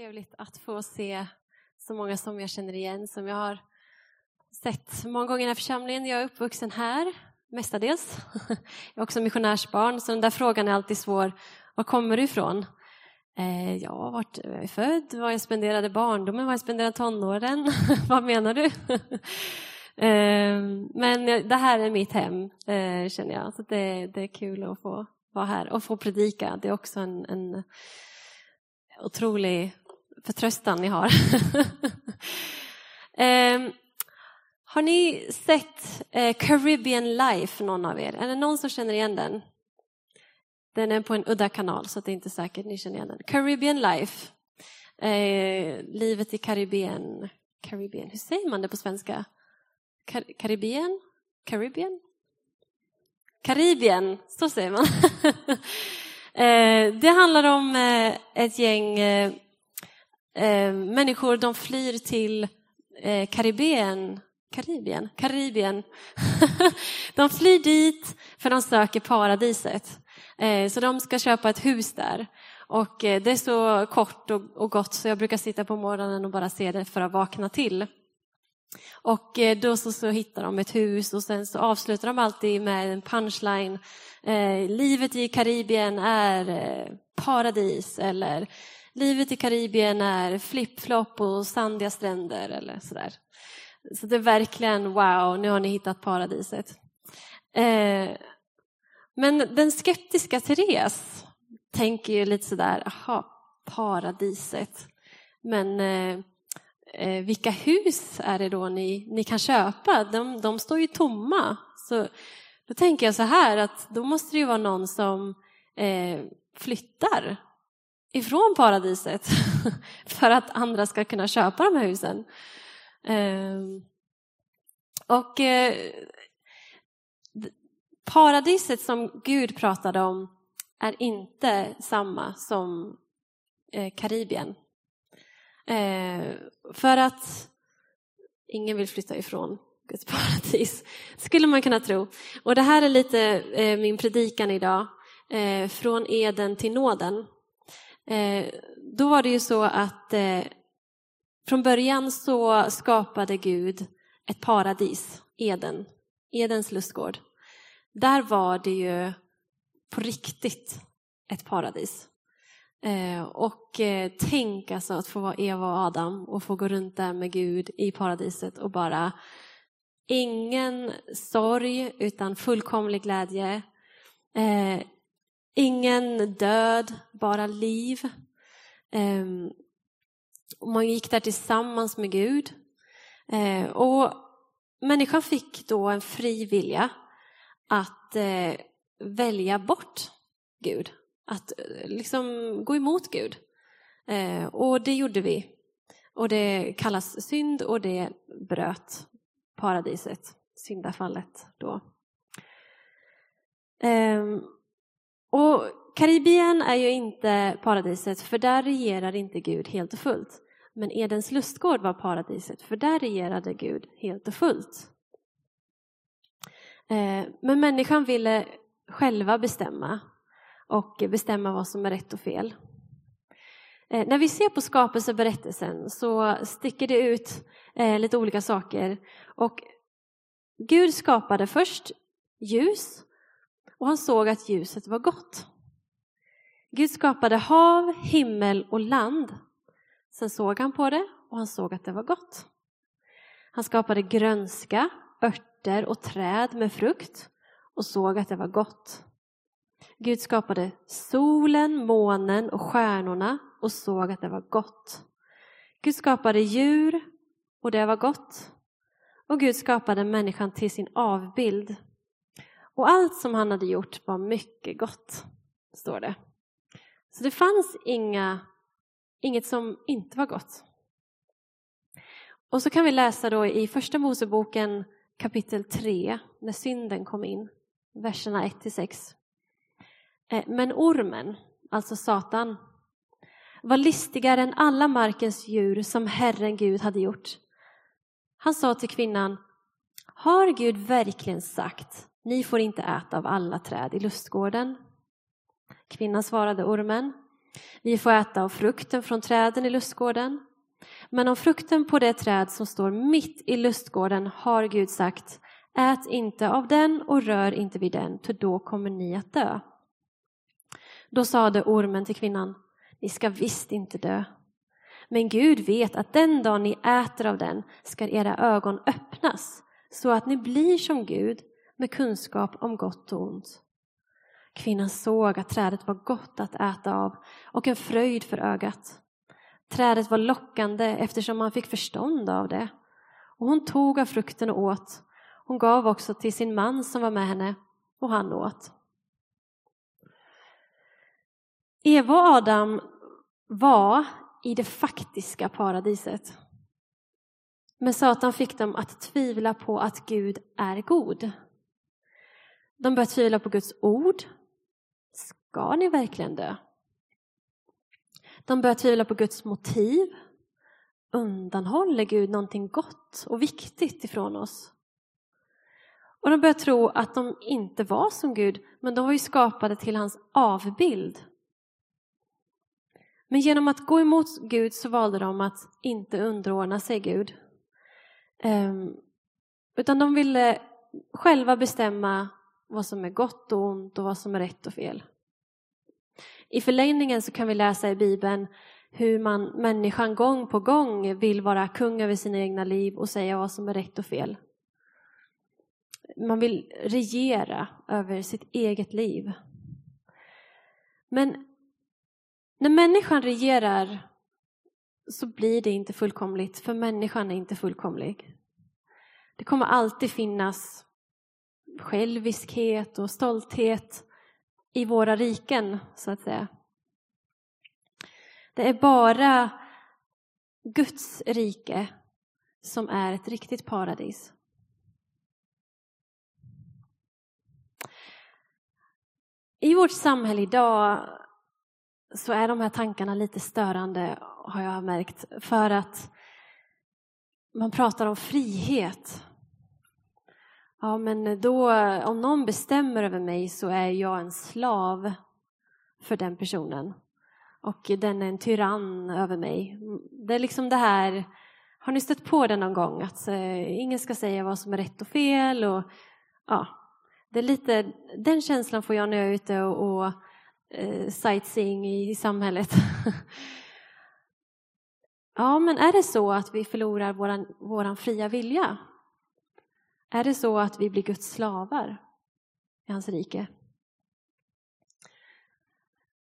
trevligt att få se så många som jag känner igen, som jag har sett många gånger i den här församlingen. Jag är uppvuxen här, mestadels. Jag är också missionärsbarn, så den där frågan är alltid svår. Var kommer du ifrån? Eh, ja, vart jag är född, var jag spenderade barndomen, var jag spenderade tonåren. Vad menar du? Ehm, men det här är mitt hem, eh, känner jag. Så det, det, är kul att få vara här och få predika. Det är också en, en otrolig förtröstan ni har. eh, har ni sett eh, Caribbean Life, någon av er? Är det någon som känner igen den? Den är på en udda kanal, så det är inte säkert ni känner igen den. Caribbean Life, eh, livet i Karibien. Caribbean, hur säger man det på svenska? Kar Karibien? Caribbean? Karibien, så säger man. Eh, det handlar om eh, ett gäng eh, eh, människor, de flyr till eh, Karibien, Karibien, Karibien. de flyr dit för de söker paradiset. Eh, så de ska köpa ett hus där. Och eh, det är så kort och gott så jag brukar sitta på morgonen och bara se det för att vakna till. Och då så, så hittar de ett hus och sen så avslutar de alltid med en punchline eh, livet i Karibien är eh, paradis eller livet i Karibien är flip-flop och sandiga stränder eller sådär. Så det är verkligen wow, nu har ni hittat paradiset. Eh, men den skeptiska Therese tänker ju lite sådär, aha, paradiset. Men eh, eh, vilka hus är det då ni, ni kan köpa? De, de står ju tomma. Så då tänker jag så här att då måste det ju vara någon som eh, flyttar ifrån paradiset för att andra ska kunna köpa de här husen. Ehm, och eh, paradiset som Gud pratade om är inte samma som eh, Karibien. Ehm, för att ingen vill flytta ifrån Guds paradis, skulle man kunna tro. Och det här är lite eh, min predikan idag, från Eden till nåden. Eh, då var det ju så att eh, från början så skapade Gud ett paradis, Eden, Edens lustgård. Där var det ju på riktigt ett paradis. Eh, och eh, tänk alltså att få vara Eva och Adam och få gå runt där med Gud i paradiset och bara Ingen sorg utan fullkomlig glädje. Eh, ingen död, bara liv. Ehm, man gick där tillsammans med Gud. Ehm, och människan fick då en fri vilja att eh, välja bort Gud. Att eh, liksom gå emot Gud. Ehm, och det gjorde vi. Och det kallas synd och det bröt paradiset, syndafallet då. Och Karibien är ju inte paradiset, för där regerar inte Gud helt och fullt. Men Edens lustgård var paradiset, för där regerade Gud helt och fullt. Eh, men människan ville själva bestämma och bestämma vad som är rätt och fel. Eh, när vi ser på skapelseberättelsen så sticker det ut eh, lite olika saker. Och Gud skapade först ljus och han såg att ljuset var gott. Gud skapade hav, himmel och land. Sen såg han på det och han såg att det var gott. Han skapade grönska, örter och träd med frukt och såg att det var gott. Gud skapade solen, månen och stjärnorna och såg att det var gott. Gud skapade djur och det var gott. Och Gud skapade människan till sin avbild. Och allt som han hade gjort var mycket gott, står det. Så det fanns inga, inget som inte var gott. Och så kan vi läsa då i Första Moseboken kapitel 3, när synden kom in, verserna 1-6. Eh, men ormen, alltså Satan, var listigare än alla markens djur som Herren Gud hade gjort. Han sa till kvinnan, har Gud verkligen sagt, ni får inte äta av alla träd i lustgården? Kvinnan svarade ormen, Vi får äta av frukten från träden i lustgården. Men om frukten på det träd som står mitt i lustgården har Gud sagt Ät inte av den och rör inte vid den, för då kommer ni att dö. Då sade ormen till kvinnan Ni ska visst inte dö. Men Gud vet att den dag ni äter av den ska era ögon öppnas så att ni blir som Gud med kunskap om gott och ont. Kvinnan såg att trädet var gott att äta av och en fröjd för ögat. Trädet var lockande eftersom man fick förstånd av det. Och hon tog av frukten och åt. Hon gav också till sin man som var med henne och han åt. Eva och Adam var i det faktiska paradiset. Men Satan fick dem att tvivla på att Gud är god. De börjar tvivla på Guds ord. Ska ni verkligen dö? De börjar tvivla på Guds motiv. Undanhåller Gud någonting gott och viktigt ifrån oss? Och de börjar tro att de inte var som Gud, men de var ju skapade till hans avbild. Men genom att gå emot Gud så valde de att inte underordna sig Gud. Ehm, utan de ville själva bestämma vad som är gott och ont och vad som är rätt och fel. I förlängningen så kan vi läsa i Bibeln hur man, människan gång på gång vill vara kung över sina egna liv och säga vad som är rätt och fel. Man vill regera över sitt eget liv. Men när människan regerar så blir det inte fullkomligt, för människan är inte fullkomlig. Det kommer alltid finnas själviskhet och stolthet i våra riken, så att säga. Det är bara Guds rike som är ett riktigt paradis. I vårt samhälle idag så är de här tankarna lite störande, har jag märkt, för att man pratar om frihet. Ja, men då, om någon bestämmer över mig så är jag en slav för den personen. Och den är en tyrann över mig. Det är liksom det här, har ni stött på det någon gång? Att eh, ingen ska säga vad som är rätt och fel. Och, ja, det är lite, den känslan får jag när jag är ute och, och eh, sightseeing i, i samhället. ja, men är det så att vi förlorar vår våran fria vilja? Är det så att vi blir Guds slavar i hans rike?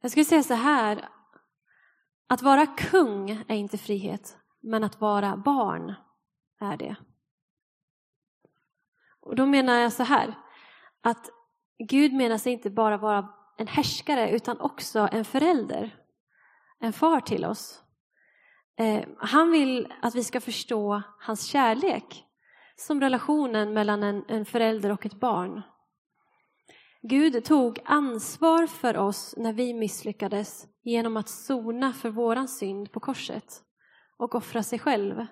Jag skulle säga så här, att vara kung är inte frihet, men att vara barn är det. Och då menar jag så här, att Gud menar sig inte bara vara en härskare utan också en förälder, en far till oss. Eh, han vill att vi ska förstå hans kärlek som relationen mellan en, en förälder och ett barn. Gud tog ansvar för oss när vi misslyckades genom att sona för våran synd på korset och offra sig själv.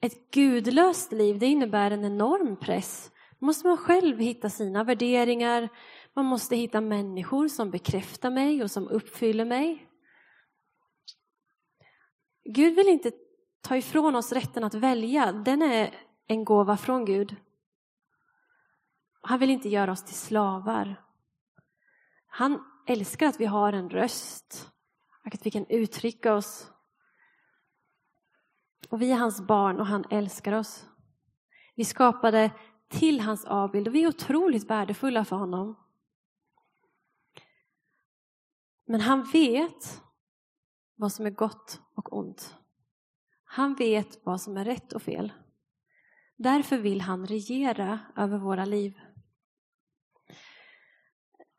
Ett gudlöst liv det innebär en enorm press. Då måste man själv hitta sina värderingar, man måste hitta människor som bekräftar mig och som uppfyller mig. Gud vill inte ta ifrån oss rätten att välja. Den är en gåva från Gud. Han vill inte göra oss till slavar. Han älskar att vi har en röst, att vi kan uttrycka oss. Och vi är hans barn och han älskar oss. Vi skapade till hans avbild och vi är otroligt värdefulla för honom. Men han vet vad som är gott och ont. Han vet vad som är rätt och fel. Därför vill han regera över våra liv.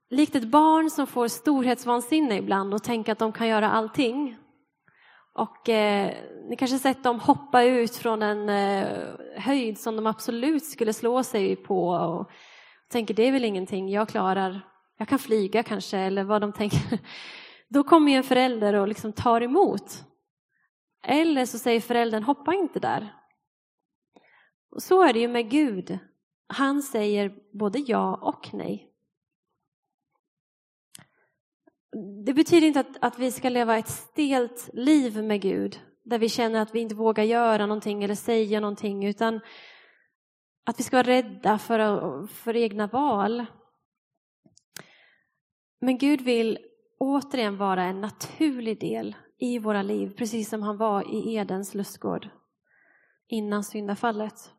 Likt ett barn som får storhetsvansinne ibland och tänker att de kan göra allting. Och eh, ni kanske sett dem hoppa ut från en eh, höjd som de absolut skulle slå sig på och tänker det är väl ingenting, jag klarar, jag kan flyga kanske eller vad de tänker. Då kommer ju en förälder och liksom tar emot. Eller så säger föräldern hoppa inte där. Och så är det ju med Gud. Han säger både ja och nej. Det betyder inte att, att vi ska leva ett stelt liv med Gud, där vi känner att vi inte vågar göra någonting eller säga någonting, utan att vi ska vara rädda för, för egna val. Men Gud vill återigen vara en naturlig del i våra liv, precis som han var i Edens lustgård innan syndafallet.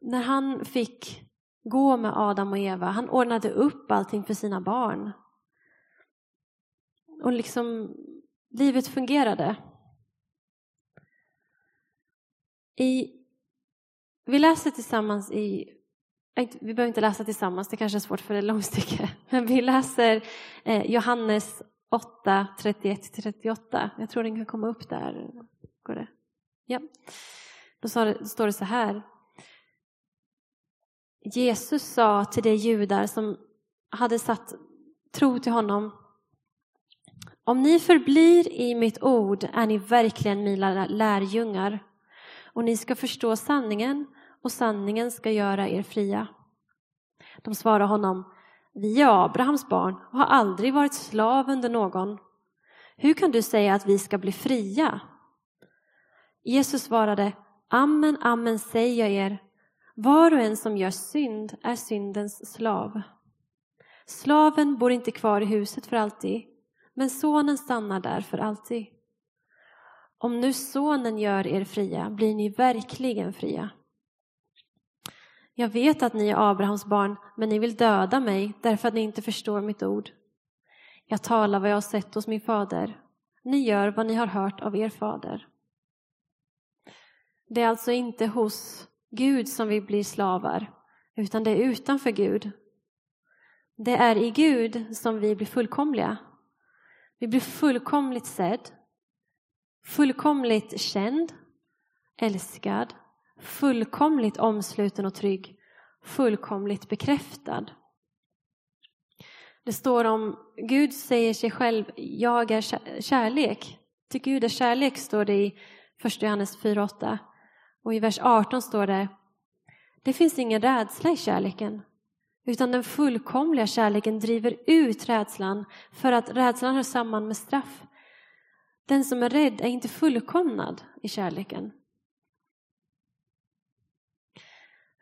När han fick gå med Adam och Eva, han ordnade upp allting för sina barn. Och liksom, livet fungerade. I, vi läser tillsammans i vi behöver inte läsa tillsammans, det kanske är svårt för det långstycke. Men vi läser eh, Johannes 8, 31-38. Jag tror den kan komma upp där. Går det? Ja. Då står det så här. Jesus sa till de judar som hade satt tro till honom. Om ni förblir i mitt ord är ni verkligen mina lärjungar och ni ska förstå sanningen och sanningen ska göra er fria. De svarade honom, vi är Abrahams barn och har aldrig varit slav under någon. Hur kan du säga att vi ska bli fria? Jesus svarade, amen, amen säger jag er, var och en som gör synd är syndens slav. Slaven bor inte kvar i huset för alltid, men sonen stannar där för alltid. Om nu sonen gör er fria blir ni verkligen fria. Jag vet att ni är Abrahams barn, men ni vill döda mig därför att ni inte förstår mitt ord. Jag talar vad jag har sett hos min fader. Ni gör vad ni har hört av er fader. Det är alltså inte hos Gud som vi blir slavar, utan det är utanför Gud. Det är i Gud som vi blir fullkomliga. Vi blir fullkomligt sedd, fullkomligt känd, älskad, fullkomligt omsluten och trygg, fullkomligt bekräftad. Det står om Gud säger sig själv, jag är kärlek. Till Gud är kärlek, står det i 1 Johannes 4.8. Och i vers 18 står det, det finns ingen rädsla i kärleken, utan den fullkomliga kärleken driver ut rädslan, för att rädslan hör samman med straff. Den som är rädd är inte fullkomnad i kärleken.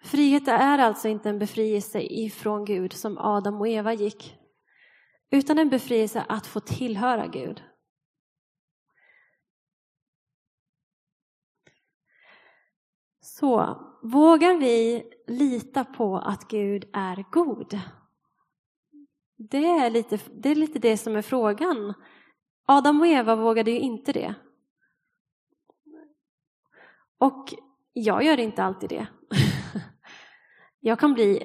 Frihet är alltså inte en befrielse ifrån Gud som Adam och Eva gick, utan en befrielse att få tillhöra Gud. Så vågar vi lita på att Gud är god? Det är lite det, är lite det som är frågan. Adam och Eva vågade ju inte det. Och jag gör inte alltid det. Jag kan bli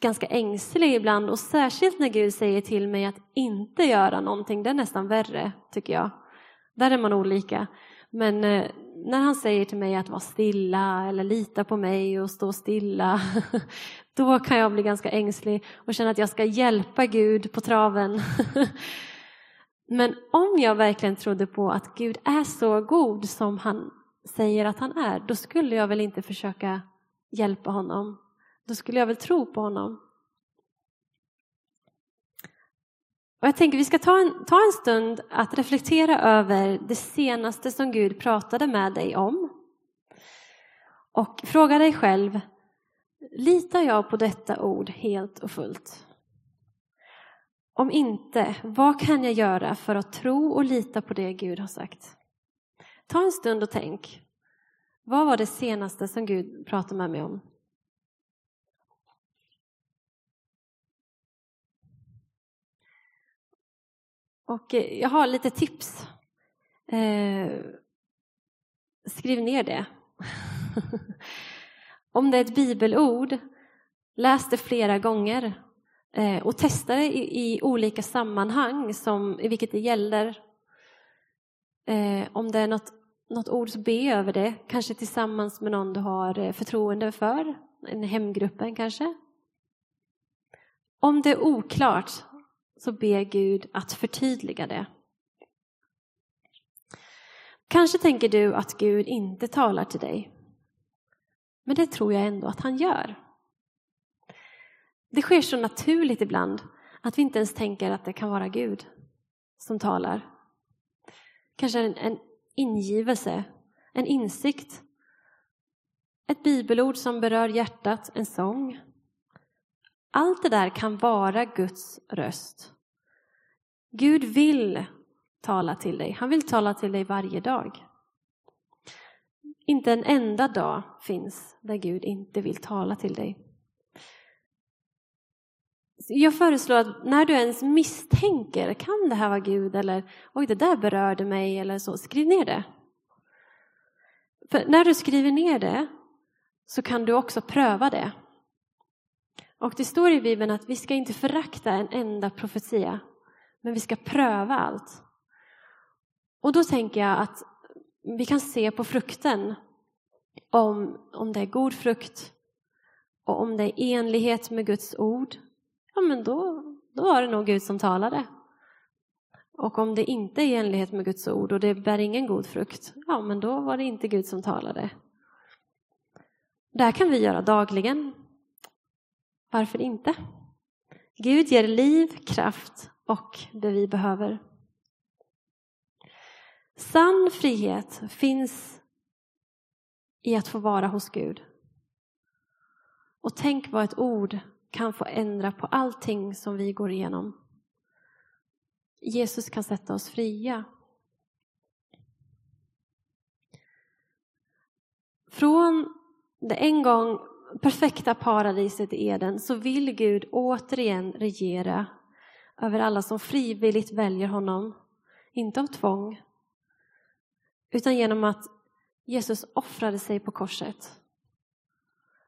ganska ängslig ibland och särskilt när Gud säger till mig att inte göra någonting. Det är nästan värre, tycker jag. Där är man olika. Men eh, när han säger till mig att vara stilla eller lita på mig och stå stilla, då kan jag bli ganska ängslig och känna att jag ska hjälpa Gud på traven. Men om jag verkligen trodde på att Gud är så god som han säger att han är, då skulle jag väl inte försöka hjälpa honom. Då skulle jag väl tro på honom. Och jag tänker vi ska ta en, ta en stund att reflektera över det senaste som Gud pratade med dig om. Och fråga dig själv, litar jag på detta ord helt och fullt? Om inte, vad kan jag göra för att tro och lita på det Gud har sagt? Ta en stund och tänk. Vad var det senaste som Gud pratade med mig om? Och eh, jag har lite tips. Eh, skriv ner det. Om det är ett bibelord, läs det flera gånger eh, och testa det i, i, olika sammanhang som, i vilket det gäller. Eh, om det är något, något ord, så be över det, kanske tillsammans med någon du har eh, förtroende för, en hemgruppen kanske. Om det är oklart, så ber Gud att förtydliga det. Kanske tänker du att Gud inte talar till dig. Men det tror jag ändå att han gör. Det sker så naturligt ibland Att vi inte ens tänker att det kan vara Gud som talar. Kanske en, en ingivelse, en insikt. Ett bibelord som berör hjärtat, en sång. Allt det där kan vara Guds röst. Gud vill tala till dig. Han vill tala till dig varje dag. Inte en enda dag finns där Gud inte vill tala till dig. Jag föreslår att när du ens misstänker, kan det här vara Gud eller oj det där berörde mig eller så, skriv ner det. För när du skriver ner det så kan du också pröva det. Och det står i Bibeln att vi ska inte förakta en enda profetia, men vi ska pröva allt. Och då tänker jag att vi kan se på frukten om, om det är god frukt och om det är enlighet med Guds ord ja men då, då var det nog Gud som talade. Och om det inte är i enlighet med Guds ord och det bär ingen god frukt, ja men då var det inte Gud som talade. Det här kan vi göra dagligen. Varför inte? Gud ger liv, kraft och det vi behöver. Sann frihet finns i att få vara hos Gud. Och tänk vad ett ord kan få ändra på allting som vi går igenom. Jesus kan sätta oss fria. Från det en gång perfekta paradiset i Eden så vill Gud återigen regera över alla som frivilligt väljer honom. Inte av tvång, utan genom att Jesus offrade sig på korset.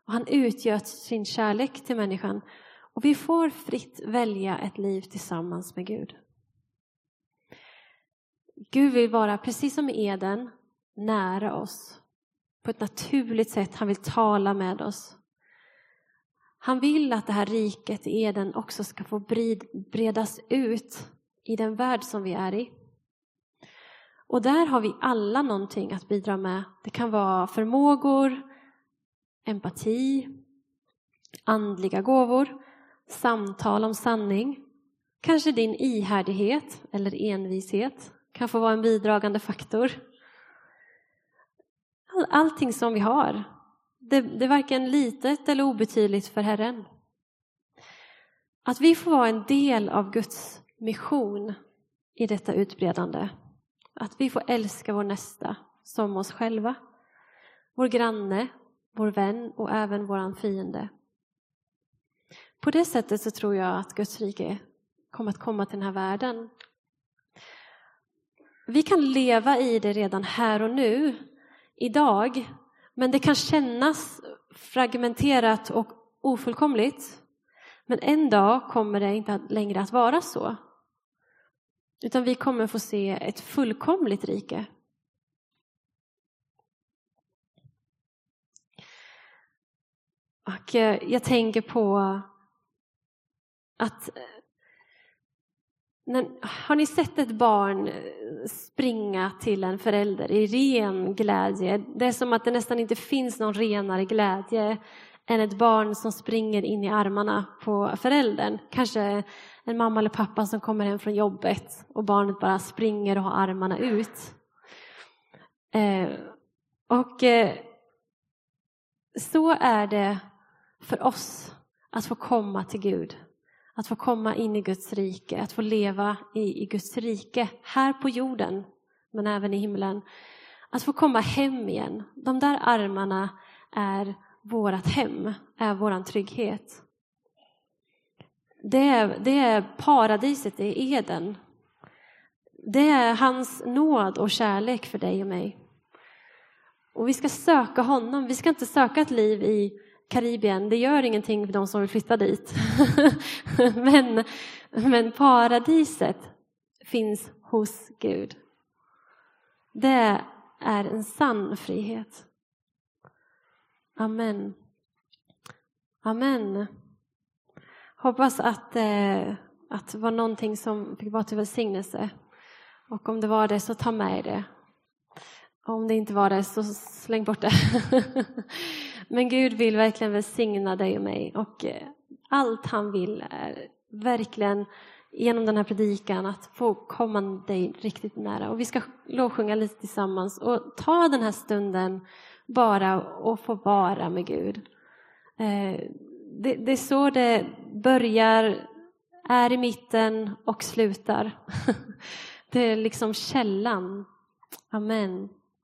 Och han utgöt sin kärlek till människan. Och vi får fritt välja ett liv tillsammans med Gud. Gud vill vara, precis som i Eden, nära oss. På ett naturligt sätt. Han vill tala med oss. Han vill att det här riket i Eden också ska få bredas ut i den värld som vi är i. Och där har vi alla någonting att bidra med. Det kan vara förmågor, empati, andliga gåvor, samtal om sanning. Kanske din ihärdighet eller envishet kan få vara en bidragande faktor. All, allting som vi har, det, det är varken litet eller obetydligt för Herren. Att vi får vara en del av Guds mission i detta utbredande. Att vi får älska vår nästa som oss själva. Vår granne, vår vän och även vår fiende. På det sättet så tror jag att Guds rike kommer att komma till den här världen. Vi kan leva i det redan här och nu, idag, men det kan kännas fragmenterat och ofullkomligt. Men en dag kommer det inte längre att vara så. Utan vi kommer få se ett fullkomligt rike. Och eh, jag tänker på att har ni sett ett barn eh, springa till en förälder i ren glädje? Det är som att det nästan inte finns någon renare glädje än ett barn som springer in i armarna på föräldern. Kanske en mamma eller pappa som kommer hem från jobbet och barnet bara springer och har armarna ut. Eh, och eh, så är det för oss att få komma till Gud. Att få komma in i Guds rike, att få leva i, i Guds rike här på jorden, men även i himlen. Att få komma hem igen. De där armarna är vårt hem, är vår trygghet. Det är, det är paradiset, det är Eden. Det är hans nåd och kärlek för dig och mig. Och vi ska söka honom, vi ska inte söka ett liv i Karibien, det gör ingenting för de som vill flytta dit. men, men paradiset finns hos Gud. Det är en sann frihet. Amen. Amen. Hoppas att, eh, att det var någonting som fick vara till välsignelse. Och om det var det, så ta med det. Om det inte var det, så släng bort det. Men Gud vill verkligen välsigna dig och mig och eh, allt han vill är verkligen genom den här predikan att få komma dig riktigt nära. Och vi ska lovsjunga lite tillsammans och ta den här stunden bara och få vara med Gud. Eh, det, det är så det börjar, är i mitten och slutar. Det är liksom källan. Amen.